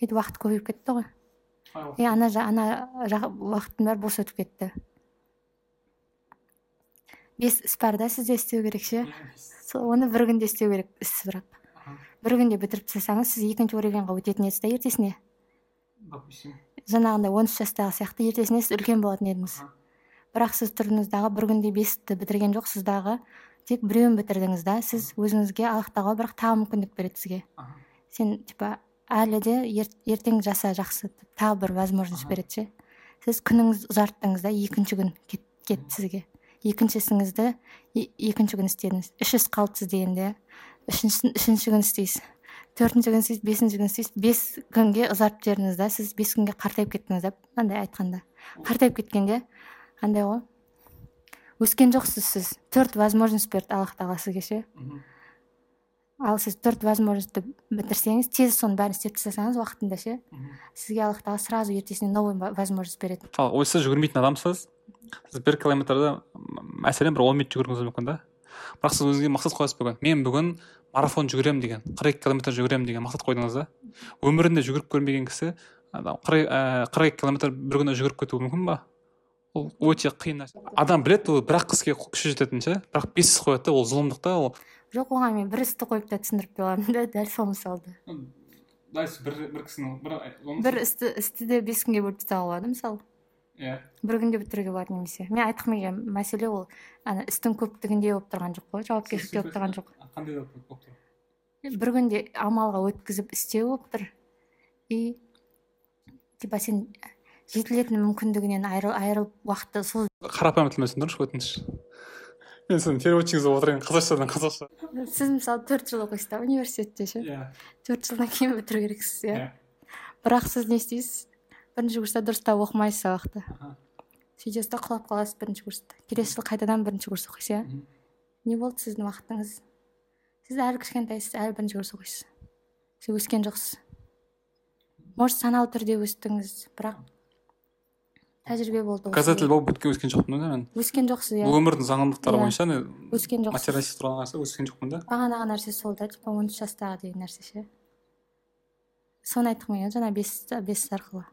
Сөйтіп уақыт көбейіп кетті ғой. И ана ана уақыттың бәрі бос өтіп кетті. Бес іс бар да сізде істеу керек ше? Оны бір күнде істеу керек іс бірақ бір күнде бітіріп тастасаңыз сіз екінші уровеньға өтетін едіңіз да ертесіне? Допустим. Жаңағындай он үш жастағы сияқты ертесіне сіз үлкен болатын едіңіз. Бірақ сіз тұрдыңыз дағы бір күнде бесті бітірген жоқсыз дағы тек біреуін бітірдіңіз да сіз өзіңізге аллах бірақ тағы мүмкіндік береді сізге. Сен типа әлі де ер- ертең жаса жақсы тағы бір возможность береді ше. Сіз күніңізді ұзарттыңыз да екінші күн кет, кетті сізге. Екінші ісіңізді екінші күн істедіңіз. Үш іс қалды сізде енді үшінші, үшінші күн істейсіз. Төртінші күн істейсіз бесінші күн істейсіз бес күнге ұзартып жібердіңіз да сіз бес күнге қартайып кеттіңіз да андай айтқанда. Қартайып кеткенде андай ғой өскен жоқсыз сіз. Төрт возможность берді аллах тағала сізге ше ал сіз төрт возможностьті бітірсеңіз тез соның бәрін істеп тастасаңыз уақытында ше сізге аллах тағала сразу ертесіне новый возможность береді мысалы ой сіз жүгірмейтін адамсыз? Сіз бір километрді мәселен бір он минут жүгіруіңіз мүмкін да? Бірақ сіз өзіңізге мақсат қоясыз бүгін. Мен бүгін марафон жүгіремін деген қырық екі километр жүгіремін деген мақсат қойдыңыз да? Өмірінде жүгіріп көрмеген кісі қырық ә, қырық екі километр бір күнде жүгіріп кетуі мүмкін ба? Ол өте қиын нәрсе. Адам біледі ол бір ақ іске күші жететінін ше? Бірақ бес іс қояды да ол зұлымдық та ол жоқ оған мен бір істі қойып та түсіндіріп бере да дәл сол мысалды бір бір кісінің бір бір істі істі де бес күнге бөліп тастауға болады мысалы. Иә. бір күнде бітіруге болады немесе. Мен айтқым келген мәселе ол ана істің көптігінде болып тұрған жоқ қой жауапкершілікте болып тұрған жоқ. қандай болып тұр? Бір күнде амалға өткізіп істеу болып тұр. И типа сен жетілетін мүмкіндігінен айырыл, айырылып уақытты сол қарапайым тілмен түсіндіріңізші өтініш. Мен сіздің переводчигіңізді отырайын қазақшадан қазақша. Сіз мысалы төрт жыл оқисыз да университетте ше? Иә. Төрт жылдан кейін бітіру керексіз иә? Иә. Бірақ сіз не істейсіз? Бірінші курста дұрыстап оқымайсыз сабақты сөйтесіз да құлап қаласыз бірінші курста. Келесі жылы қайтадан бірінші курс оқисыз иә? Не болды сіздің уақытыңыз? Сіз әлі кішкентайсыз әлі бірінші курс оқисыз. Сіз өскен жоқсыз. Может саналы түрде өстіңіз бірақ тәжірибе болды показатель болып өткен өскен жоқпын да мен. Өскен жоқсыз иә. Бұл өмірдің заңдылықтары Иә. бойынша өскен жоқсыз. Материалистик тұрған қараса өскен жоқпын да. Бағанағы нәрсе сол да типа он үш жастағы деген нәрсе ше. Соны айтқым келген жаңа бес бес арқылы.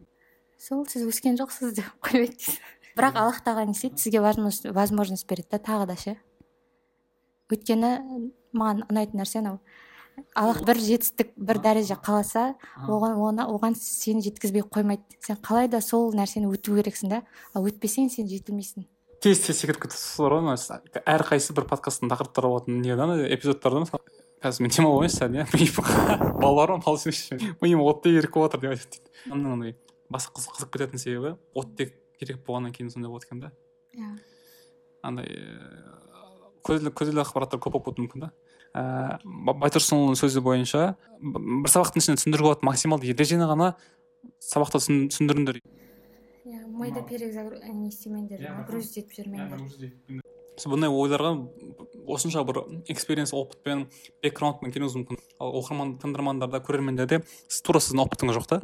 Сол сіз өскен жоқсыз деп қоймайды дейсіз бірақ аллах тағала не істейді сізге возможность береді да тағы да ше. Өйткені маған ұнайтын нәрсе анау. Аллах бір жетістік бір дәреже қаласа оған оны оған сені жеткізбей қоймайды. Сен қалай да сол нәрсені өту керексің да ал өтпесең сен жетілмейсің. Тез тез секіріп кетесіз ғой ана әрқайсысы бір подкасттың тақырыптары болатын не да эпизодтарда мысалы қазір мен демалып алайыншы сәл иә миым балаларым миым оттек еріп болып жатыр деп айтады дейді. Андай басы қыз- қызып кететін себебі оттек керек болғаннан кейін сондай болады екен да. Иә. Андай көзілі көзілі ақпараттар көп болып кетуі мүмкін да. Ыыы байтұрсынұлының сөзі бойынша бір сабақтың ішінде түсіндіруге болатын максималды ережені ғана сабақта түсін- түсіндіріңдер. Иә миды перезагруз не істемеңдер Иә, нагрузить етіп жүрмеңдер бұндай ойларға осынша бір экспириенс опытпен бэкграундпен келуіңіз мүмкін. Ал оқырман тыңдармандарда көрермендерде тура сіздің опытыңыз жоқ та?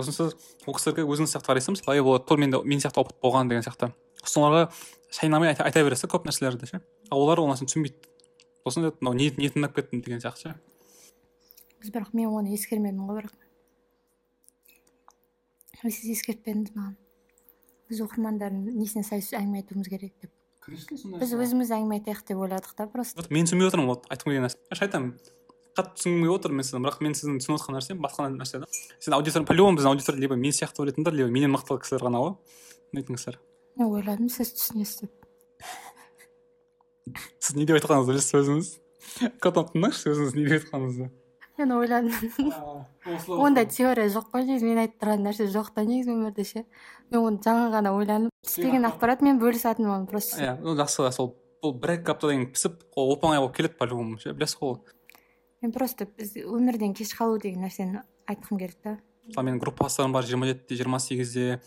Сосын сіз ол кісілерге өзіңіз сияқты қарайсыз мысалы е болады тура менде мен сияқты опыт болған деген сияқты. Сосын оларға шайнамай айта, айта бересіз да көп нәрселерді ше? Ал олар ол нәрсені түсінбейді. Сосын айтады мынау ниет ниетін ұнап кетті деген сияқты ше? Бірақ мен оны ескермедім ғой бірақ. Сіз ескертпедіңіз маған. Біз оқырмандардың несіне сай әңгіме айтуымыз керек деп. Біз өзіміз әңгіме айтайық деп ойладық та просто. Мен түсінбей отырмын вот айтқым келген нәрсе. Айтамын. Қатты түсінгім келіп отыр мен сіздің бірақ мен сіздің түсініп отырған нәрсем басқа нәрсе да. Сен аудитория по любому біздің аудитория либо мен сияқты ойлайтындар либо менен мықты кісілер ғана ғой. Кісілер мен ойладым сіз түсінесіз деп. Сіз не деп айтқаныңызды білесіз өзіңіз? Қайталап тыңдаңызшы өзіңіз не деп айтқаныңызды? Мен ойладым. Ондай теория жоқ қой негізі мен айтып тұрған нәрсе жоқ та негізі өмірде ше. Мен оны жаңа ғана ойланып түспеген ақпарат мен бөлісатынмын оны просто. Иә ол жақсы сол бұл бір екі аптадан кейін пісіп ол оп оңай болып келеді по любому ше білесіз ғой ол. Мен просто біз өмірден кеш қалу деген нәрсені айтқым келді да. Мысалы менің группаластарым бар жиырма жетіде жиырма сегізде.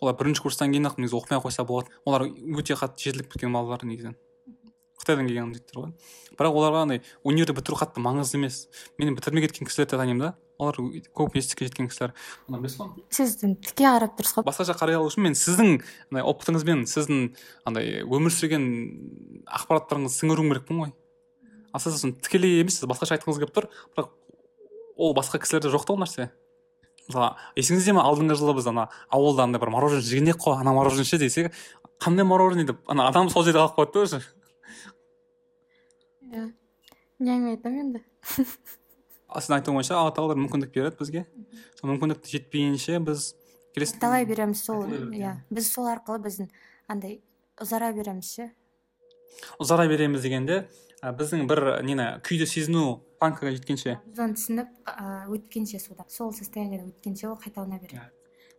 Олар бірінші курстан кейін ақ негізі оқымай ақ қойса болады олар өте қатты жетіліп кеткен балалар негізінен қытайдан келген жігіттер ғой. Бірақ оларға андай универді бітіру қатты маңызды емес. Мен бітірмей кеткен кісілерді танимын да. Олар көп жетістікке жеткен кісілер. Білесіз ғой? Сіз тіке қарап тұрсыз ғой басқаша қарай алу үшін мен сіздің андай опытыңызбен сіздің андай өмір сүрген ақпараттарыңызды сіңіруім керекпін ғой. Ал сіз сосын тікелей емес сіз басқаша айтқыңыз келіп тұр. Бірақ ол басқа кісілерде жоқ та ол нәрсе. Мысалы есіңізде ме алдыңғы жылы біз ана ауылда андай бір мороженое жеген едік қой ана мороженое ше десек қандай мороженое? деп ана адам сол жерде қалып қалады да уже. Иә. Не әңгіме айтамын енді. Сіздің айтуыңызша алла тағала мүмкіндік береді бізге. Сол мүмкіндік жетпейінше біз келесі талай береміз сол береміз, иә. Біз сол арқылы біздің андай ұзара береміз ше. Ұзара береміз дегенде біздің бір нені күйді сезіну планкаға жеткенше. Біз оны түсініп өткенше суда сол состояниеде өткенше ол қайталана береді.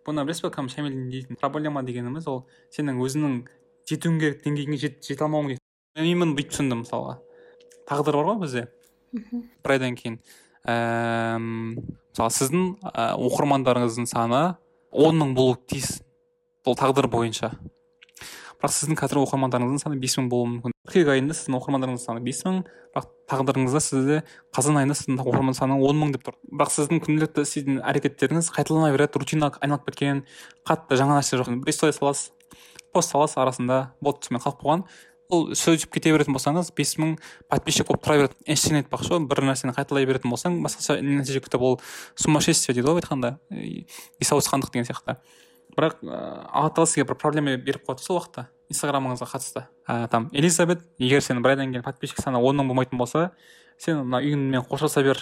Бұны білесіз бе кім шамилдің дейтін проблема дегеніміз ол сенің өзіңнің жетуің керек деңгейіңе жет, жете алмауың керек. Мен бүйтіп түсіндім мысалға. Тағдыр бар ғой бізде. Мхм. Бір айдан кейін. Ііі мысалы сіздің оқырмандарыңыздың саны он мың болуы тиіс. Бұл тағдыр бойынша. Бірақ сіздің қазір оқырмандарыңыздың саны бес мың болуы мүмкін. қыркүйек айында сіздің оқырмандарыңыздың саны бес мың бірақ тағдырыңызда сізде қазан айында сіздің оқырман саны он мың деп тұр. бірақ сіздің күнделікті істейтін әрекеттеріңіз қайталана береді рутинаға айналып кеткен қатты жаңа нәрсе жоқ. Сторис саласыз. Пост саласыз арасында болды сонымен қалып қойған. Ол сөйтіп кете беретін болсаңыз бес мың подписчик болып тұра береді ештеңе айтпақшы ғой бір нәрсені қайталай беретін болсаң басқаша нәтиже күтіп ол сумасшествие дейді ғой айтқанда. Ес ауысқандық деген сияқты. Бірақ ыыы алла тағала сізге бір проблема беріп қояды сол уақытта. Инстаграмыңызға қатысты. Ә, там элизабет егер сен бір айдан кейін подписчик саны он мың болмайтын болса сен мына үйіңмен қоштаса бер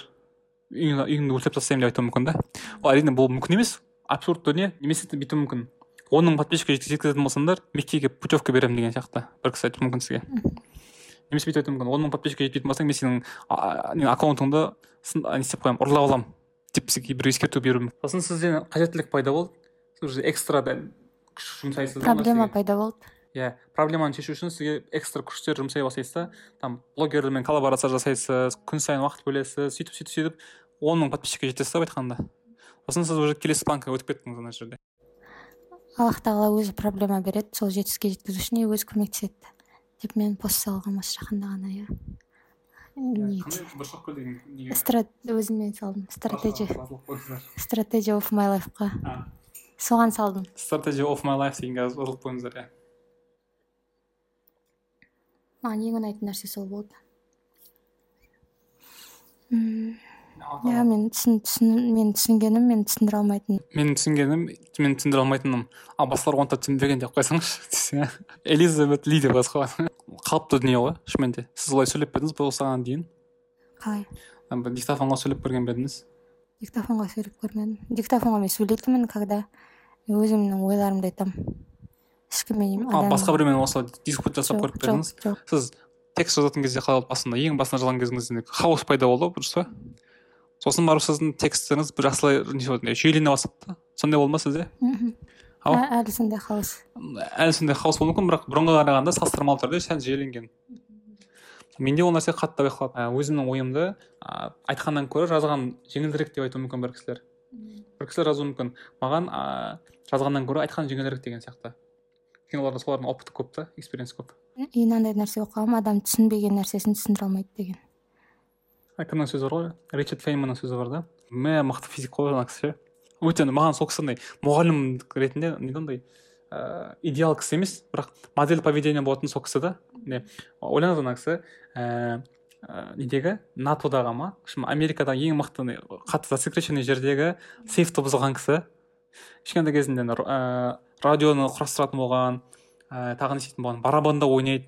үйіңді үйіңді өртеп тастаймын деп айтуы мүмкін да. Ол әрине бұл мүмкін емес. Абсурд дүние немесе бүйтуі мүмкін. Он мың подписчикке жеткізетін болсаңдар мектепке путевка беремін деген сияқты. Бір кісі айтуы мүмкін сізге. Немесе бүйтіп айтуы мүмкін. Он мың подписчикке жетпейтін болсаң мен сенің аккаунтыңды не істеп қоямын ұрлап аламын деп сізге бір ескерту беруі мүмкін. Сосын сізде қажеттілік пайда болды. Уже экстра дәл күш жұмсайсыз да проблема пайда болды иә проблеманы шешу үшін сізге экстра күштер жұмсай бастайсыз да там блогерлермен коллаборация жасайсыз күн сайын уақыт бөлесіз сөйтіп сөйтіп сөйтіп. Он мың подписчикке жетесіз да былай айтқанда сосын сіз уже келесі планкаға өтіп кеттіңіз ана жерде. Аллах тағала өзі проблема береді сол жетістікке жеткізу үшін и өзі көмектеседі. Деп мен пост салғанмын осы жақында ғана иә. Өзіме салдым стратегия стратегия of my life-қа. Соған салдым. Strategy of my life дегенге жазылып қойыңыздар иә. Маған ең ұнайтын нәрсе сол болды. Иә мен мен түсінгенім мен түсіндіре алмайтын менің түсінгенім мен түсіндіре алмайтыным. Ал басқалар оны да түсінбеген деп қойсаңызшы десең элизабет ли деп жазып қойған. Қалыпты дүние ғой шынымен де. Сіз олай сөйлеп пе едіңіз бұл осыған дейін? Қалай? Диктофонға сөйлеп көрген бе едіңіз? Диктофонға сөйлеп көрмедім. Диктофонға мен сөйлейтінмін когда өзімнің ойларымды айтамын ешкіммен адам- басқа біреумен осылай диспут жасап көріп пе едіңіз сіз текст жазатын кезде қалай болды басында ең басында жазған кезіңізде хаос пайда болды ғой дұрыс па сосын барып сіздің тексттеріңіз бір жақсылай не болды, жүйелене бастады да сондай болды ма сізде мхм. Әлі сондай хаос. Әлі сондай хаос болуы мүмкін бірақ бұрынға қарағанда салыстырмалы түрде сәл жүйеленген менде ол нәрсе қатты байқалады өзімнің ойымды айтқаннан гөрі жазған жеңілдірек деп айтуы мүмкін бір кісілер бір кісілер жазуы мүмкін маған жазғаннан гөрі айтқан жеңілірек деген сияқты. Өйткені оларда солардың опыты көп та экспириенс көп. И мынандай нәрсе оқығанмын адам түсінбеген нәрсесін түсіндіре алмайды деген. Кімнің сөзі бар ғой. Ричард фейнманның сөзі бар да. Мә мықты физик қой ана кісі. Ше өте маған сол кісі андай мұғалім ретінде не андай ыыы идеал кісі емес бірақ модель поведения болатын сол кісі да. Не ойлаңыз ана кісі ііі недегі? Натодағы ма? Америкадағы ең мықты қатты засекреченный жердегі сейфті бұзған кісі. Кішкентай кезінде ыыы радионы құрастыратын болған ыыы тағы не істейтін болған барабанда ойнайды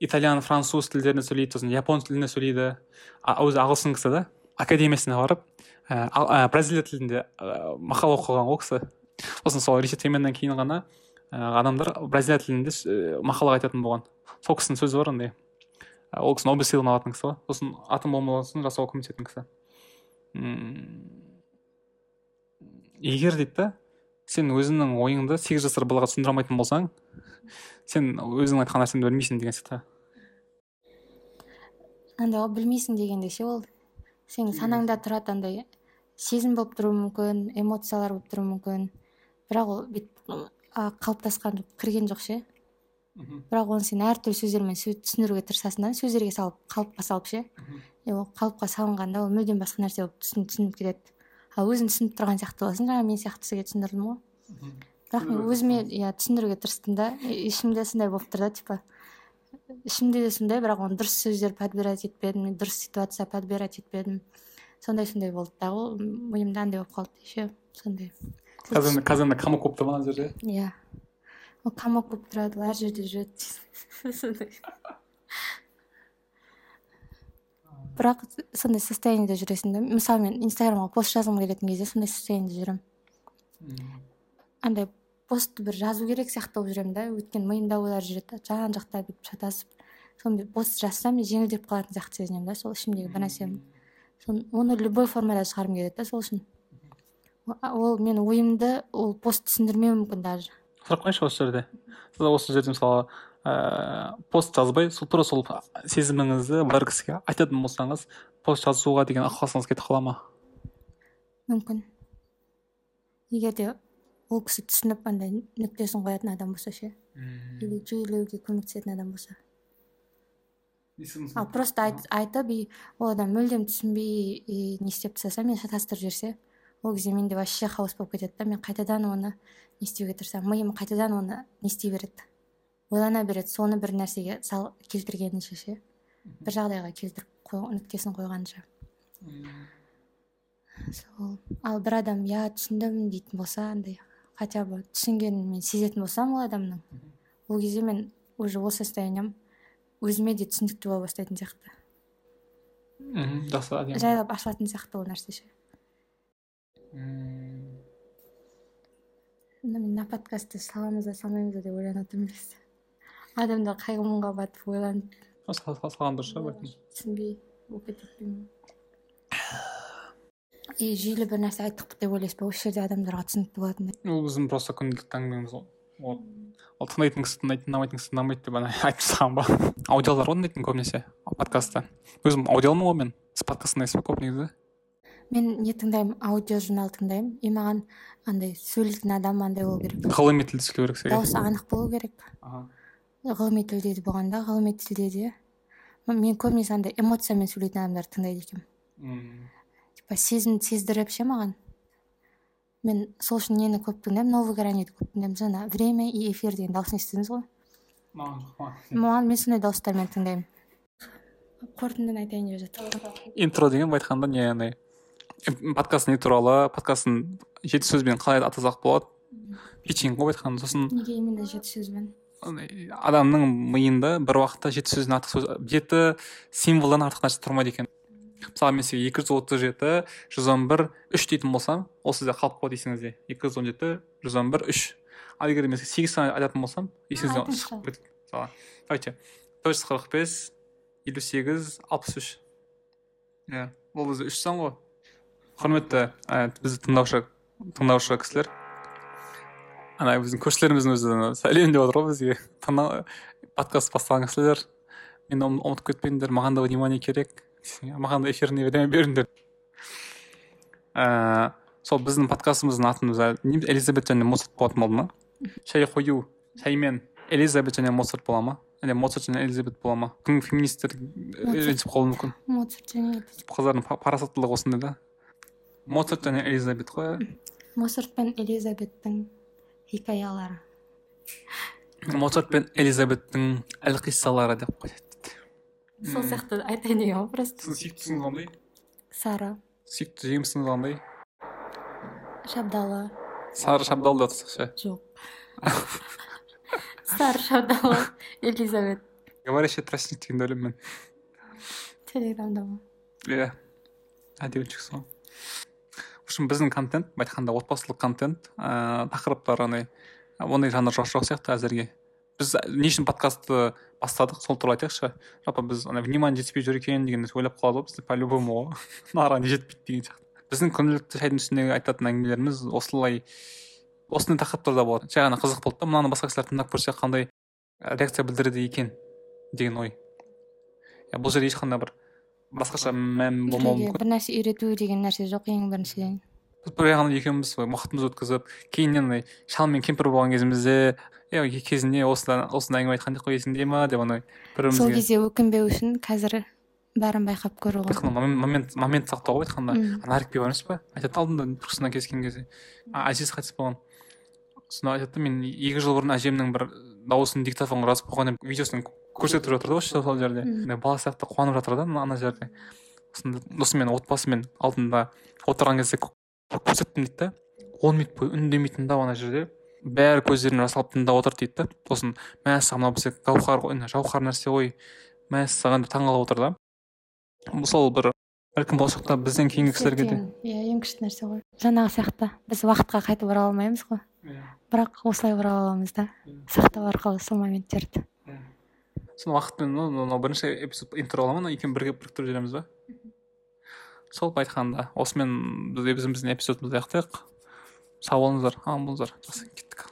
итальян француз тілдерінде сөйлейді сосын япон тілінде сөйлейді өзі ағылшын кісі да академиясына барып ә, ә, бразилия тілінде ә, мақала оқыған ол кісі сосын сол ричард фейменнен кейін ғана ә, адамдар бразилия тілінде ә, мақала айтатын болған сол кісінің сөзі бар андай ә, ол кісі нобель сыйлығын алатын кісі ғой сосын атом бомбасын жасауға көмектесетін кісі М, егер дейді да сен өзіңнің ойыңды сегіз жасар балаға түсіндіре алмайтын болсаң сен өзің айтқан нәрсеңді білмейсің деген сияқты. Андай ғой білмейсің дегенде ше ол? Сенің санаңда тұрады андай сезім болып тұруы мүмкін эмоциялар болып тұруы мүмкін. Бірақ ол бүйтіп қалыптасқан кірген жоқ ше? Бірақ оны сен әртүрлі сөздермен сө- түсіндіруге тырысасың да сөздерге салып қалыпқа салып ше? Ол қалыпқа салынғанда ол мүлдем басқа нәрсе болып түсін- түсініп кетеді. А өзің түсініп тұрған сияқты боласың жаңа мен сияқты сізге түсіндірдім ғой. Бірақ мен өзіме иә түсіндіруге тырыстым да. И- ішімде сондай болып тұр да типа. Ішімде де сондай бірақ оны дұрыс сөздер подбирать етпедім дұрыс ситуация подбирать етпедім. Сондай сондай болды да. Ол миымда андай болып қалды еще. Сондай. Қазір қазір комок болып тұр ма ана жерде? Иә. Ол комок болып тұрады ол әр жерде жүреді. Сондай. Бірақ сондай состояниеде жүресің да. Мысалы мен инстаграмға пост жазғым келетін кезде сондай состояниеде жүремін. Андай постты бір жазу керек сияқты болып жүремін да. Өйткені миымда ойлар жүреді да. Жан жақта бүйтіп шатасып соны пост жазсам мен жеңілдеп қалатын сияқты сезінемін да. Сол ішімдегі бір нәрсені соны оны любой формада шығарғым келеді да сол үшін. Ол менің ойымды ол пост түсіндірмеуі мүмкін даже. Сұрақ қояйыншы осы жерде. Сіз осы жерде мысалы ыыы пост жазбай сол тура сол сезіміңізді бір кісіге айтатын болсаңыз пост жазуға деген ықыласыңыз кетіп қала ма? Мүмкін. Егер де ол кісі түсініп андай нүктесін қоятын адам болса ше или жүйелеуге көмектесетін адам болса. Ал просто айт, айтып и ол адам мүлдем түсінбей и не істеп тастаса мені шатастырып жіберсе ол кезде менде вообще хаос болып кетеді да мен қайтадан оны не істеуге тырысамын. Миым қайтадан оны не істей береді. Ойлана береді. Соны бір нәрсеге сал келтіргенінше ше бір жағдайға келтіріп қой, нүктесін қойғанша. Сол. Ал бір адам иә түсіндім дейтін болса андай хотя бы түсінгенін мен сезетін болсам ол адамның. Ол кезде мен уже ол состоянием өзіме де түсінікті бола бастайтын сияқты. Мхм жақсы әдемі жайлап ашылатын сияқты ол нәрсе ше. Мм. Мен мына подкастты саламыз ба салмаймыз ба деп ойланып отырмын адамдар қай мұңға батып ойланып Сал- сал- салған дұрыс шығар бәлкім. түсінбей болып кетеді и жүйелі бір нәрсе айттық деп ойлайсыз ба? осы жерде адамдарға түсінікті болатындай ол біздің просто күнделікті әңгімеміз ол ол ол тыңдайтын кісі тыңдайды тыңдамайтын кісі тыңдамайды деп ана айтып тастаған ба? Аудиолар ғой тыңдайтын көбінесе подкастты өзім аудиалмын ғой мен. Сіз подкаст тыңдайсыз ба көп негізі? Мен не тыңдаймын? Аудио журнал тыңдаймын. И маған андай сөйлейтін адам андай болу керек. Ғылыми тілде сөйлеу керек дауысы анық болу керек. Аха. Ғылыми тілде де болғанда ғылыми тілде де. Мен көбінесе андай эмоциямен сөйлейтін адамдарды тыңдайды екенмін. Мм. типа сезімді сездіріп ше маған? Мен сол үшін нені көп тыңдаймын? Новый граниді көп тыңдаймын. Жаңа время и эфир деген дауысын естідіңіз ғой? Маған жоқ маған. маған мен сондай дауыстармен тыңдаймын. Қорытындыны айтайын деп жатыр интро деген былай айтқанда не андай подкасттың не туралы подкасттың жеті сөзбен қалай атасақ болады? Питчинг ғой былай айтқанда сосын неге именно жеті сөзбен? Адамның миында бір уақытта жеті сөзден артық сөз жеті символдан артық нәрсе тұрмайды екен. Мысалы мен сізге екі жүз отыз жеті жүз он бір үш дейтін болсам ол сізде қалып қалады есіңізде. екі жүз он жеті жүз он бір үш. Ал егер мен сізге сегіз сан айтатын болсам есіңізден шығып кетеді. Мысалы давайте. Төрт жүз қырық бес елу сегіз алпыс үш. Иә бұл бізде үш сан ғой. Құрметті ә, бізді тыңдаушы тыңдаушы кісілер. Ана біздің көршілеріміздің өзі сәлем деп отыр ғой бізге. Подкаст бастаған кісілер. Мені ұм- ұмытып кетпеңдер маған да внимание керек. Маған да эфирный время беріңдер. Ә, сол біздің подкастымыздың атын элизабет және моцарт болатын болды ма? Шай қою шаймен элизабет және моцарт бола ма? Әлде моцарт және элизабет бола ма? Кім феминистер ренжіп қалуы мүмкін? Моцарт және қыздардың па- парасаттылығы осындай да. Моцарт және элизабет қой иә. моцарт пен элизабеттің хикаялары моцарт пен элизабеттің әлқиссалары деп қояды сол сияқты айтайын деген ғой просто. Сіздің сүйіктісіңіз қандай сары. Сүйікті жемісіңіз қандай шабдалы. Сары шабдалы деп отырсақ ше жоқ. Сары шабдалы элизабет. Говорящий тростник дегенді ойлаймын мен. Телеграмда ма? Иә. Әдемішіксің ғой общем біздің контент былай айтқанда отбасылық контент ыыы тақырыптар андай ондай жанр жоқ сияқты әзірге. Біз не үшін подкастты бастадық сол туралы айтайықшы. Жалпы біз ана внимание жетіспей жүр екен деген нәрсе ойлап қалады ғой бізде по любому ғой мынаған не жетпейді деген сияқты. Біздің күнделікті шайдың үстіндегі айтатын әңгімелеріміз осылай осындай тақырыптарда болады. Жай ғана қызық болды да мынаны басқа кісілер тыңдап көрсе қандай ә, реакция білдіреді екен деген ой. Иә бұл жерде ешқандай бір басқаша мән болмауы мүмкін. бір нәрсе үйрету деген нәрсе жоқ ең біріншіден біз бір жағынан екеуміз уақытымызды өткізіп кейіннен андай шал мен кемпір болған кезімізде е кезінде осыдан осындай әңгіме айтқан едік қой есіңде ма деп андай бір сол бірімізге кезде өкінбеу үшін қазір бәрін байқап көру ғой. момент момент сақтау ғой айтқанда. Ана әріпбек бар емес па айтады алдында түркістанда кездескен кезде. Әжесі қайтыс болған. Сонда айтады да мен екі жыл бұрын әжемнің бір дауысын диктофонға жазып қойған деп видеосын көрсетіп жатыр да осы сол жерде бала сияқты қуанып жатыр да ана жерде. Сосын досымен отбасымен алдында отырған кезде кө- көрсеттім дейді да. Он минут бойы үндемей тыңдап ана жерде. Бәрі көздеріне жас алып тыңдап отыр дейді да. Сосын мәссаған мынау бізде гауһар ғой жауһар нәрсе ғой. Мәссаған деп таңқалып отыр да. Сол бір бәлкім болашақта бізден кейінгі кісілерге де. Иә ең күшті нәрсе ғой. Жаңағы сияқты. Біз уақытқа қайтып орала алмаймыз ғой бірақ осылай орала аламыз да. Сақтау арқылы сол моменттерді. Соны уақытпен мынау бірінші эпизод интро бола ма екеуін бірге біріктіріп жібереміз ба? Сол айтқанда осымен біз біздің эпизодымызды аяқтайық. Сау болыңыздар аман болыңыздар. Жақсы кеттік.